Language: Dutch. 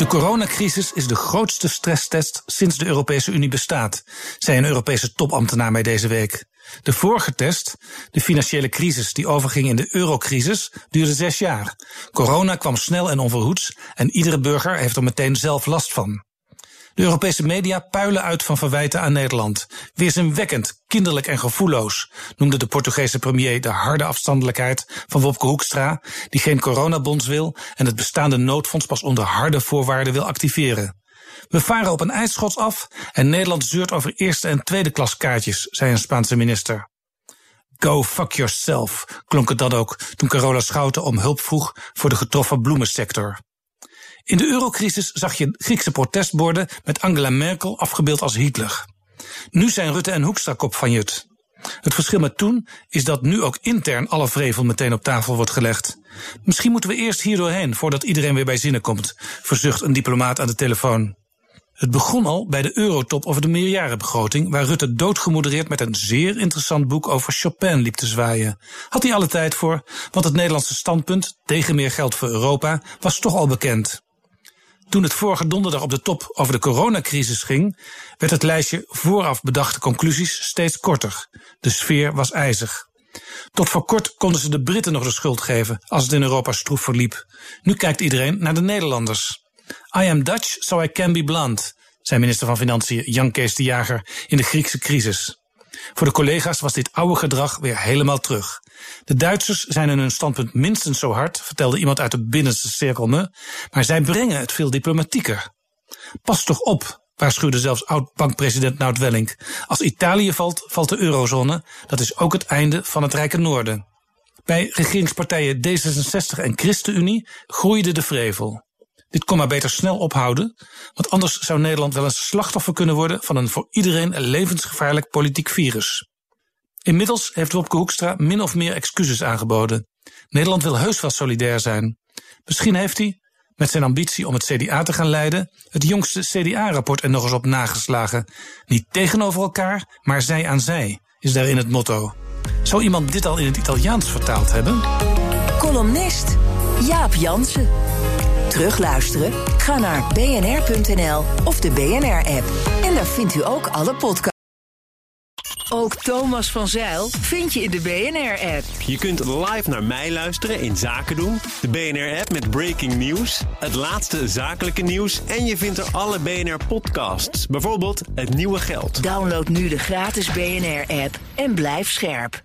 De coronacrisis is de grootste stresstest sinds de Europese Unie bestaat, zei een Europese topambtenaar mij deze week. De vorige test, de financiële crisis die overging in de eurocrisis, duurde zes jaar. Corona kwam snel en onverhoeds en iedere burger heeft er meteen zelf last van. De Europese media puilen uit van verwijten aan Nederland. Weerzinwekkend, kinderlijk en gevoelloos, noemde de Portugese premier de harde afstandelijkheid van Wopke Hoekstra, die geen coronabonds wil en het bestaande noodfonds pas onder harde voorwaarden wil activeren. We varen op een ijsschots af en Nederland zeurt over eerste en tweede klas kaartjes, zei een Spaanse minister. Go fuck yourself, klonk het dan ook toen Carola Schouten om hulp vroeg voor de getroffen bloemensector. In de eurocrisis zag je Griekse protestborden met Angela Merkel afgebeeld als Hitler. Nu zijn Rutte en Hoekstra kop van Jut. Het verschil met toen is dat nu ook intern alle vrevel meteen op tafel wordt gelegd. Misschien moeten we eerst hier doorheen voordat iedereen weer bij zinnen komt, verzucht een diplomaat aan de telefoon. Het begon al bij de eurotop over de meerjarenbegroting, waar Rutte doodgemodereerd met een zeer interessant boek over Chopin liep te zwaaien. Had hij alle tijd voor, want het Nederlandse standpunt tegen meer geld voor Europa was toch al bekend. Toen het vorige donderdag op de top over de coronacrisis ging, werd het lijstje vooraf bedachte conclusies steeds korter. De sfeer was ijzig. Tot voor kort konden ze de Britten nog de schuld geven als het in Europa stroef verliep. Nu kijkt iedereen naar de Nederlanders. I am Dutch, so I can be blunt, zei minister van Financiën Jan Kees de Jager in de Griekse crisis. Voor de collega's was dit oude gedrag weer helemaal terug. De Duitsers zijn in hun standpunt minstens zo hard, vertelde iemand uit de binnenste cirkel me, maar zij brengen het veel diplomatieker. Pas toch op, waarschuwde zelfs oud-bankpresident Nout Welling. Als Italië valt, valt de eurozone. Dat is ook het einde van het rijke noorden. Bij regeringspartijen D66 en ChristenUnie groeide de vrevel. Dit kon maar beter snel ophouden, want anders zou Nederland wel eens slachtoffer kunnen worden van een voor iedereen levensgevaarlijk politiek virus. Inmiddels heeft Wopke Hoekstra min of meer excuses aangeboden. Nederland wil heus wel solidair zijn. Misschien heeft hij, met zijn ambitie om het CDA te gaan leiden, het jongste CDA-rapport er nog eens op nageslagen. Niet tegenover elkaar, maar zij aan zij, is daarin het motto. Zou iemand dit al in het Italiaans vertaald hebben? Columnist Jaap Jansen. Terugluisteren? Ga naar bnr.nl of de BNR-app. En daar vindt u ook alle podcasts. Ook Thomas van Zeil vind je in de BNR-app. Je kunt live naar mij luisteren in Zaken doen, de BNR-app met breaking news, het laatste zakelijke nieuws en je vindt er alle BNR-podcasts, bijvoorbeeld Het Nieuwe Geld. Download nu de gratis BNR-app en blijf scherp.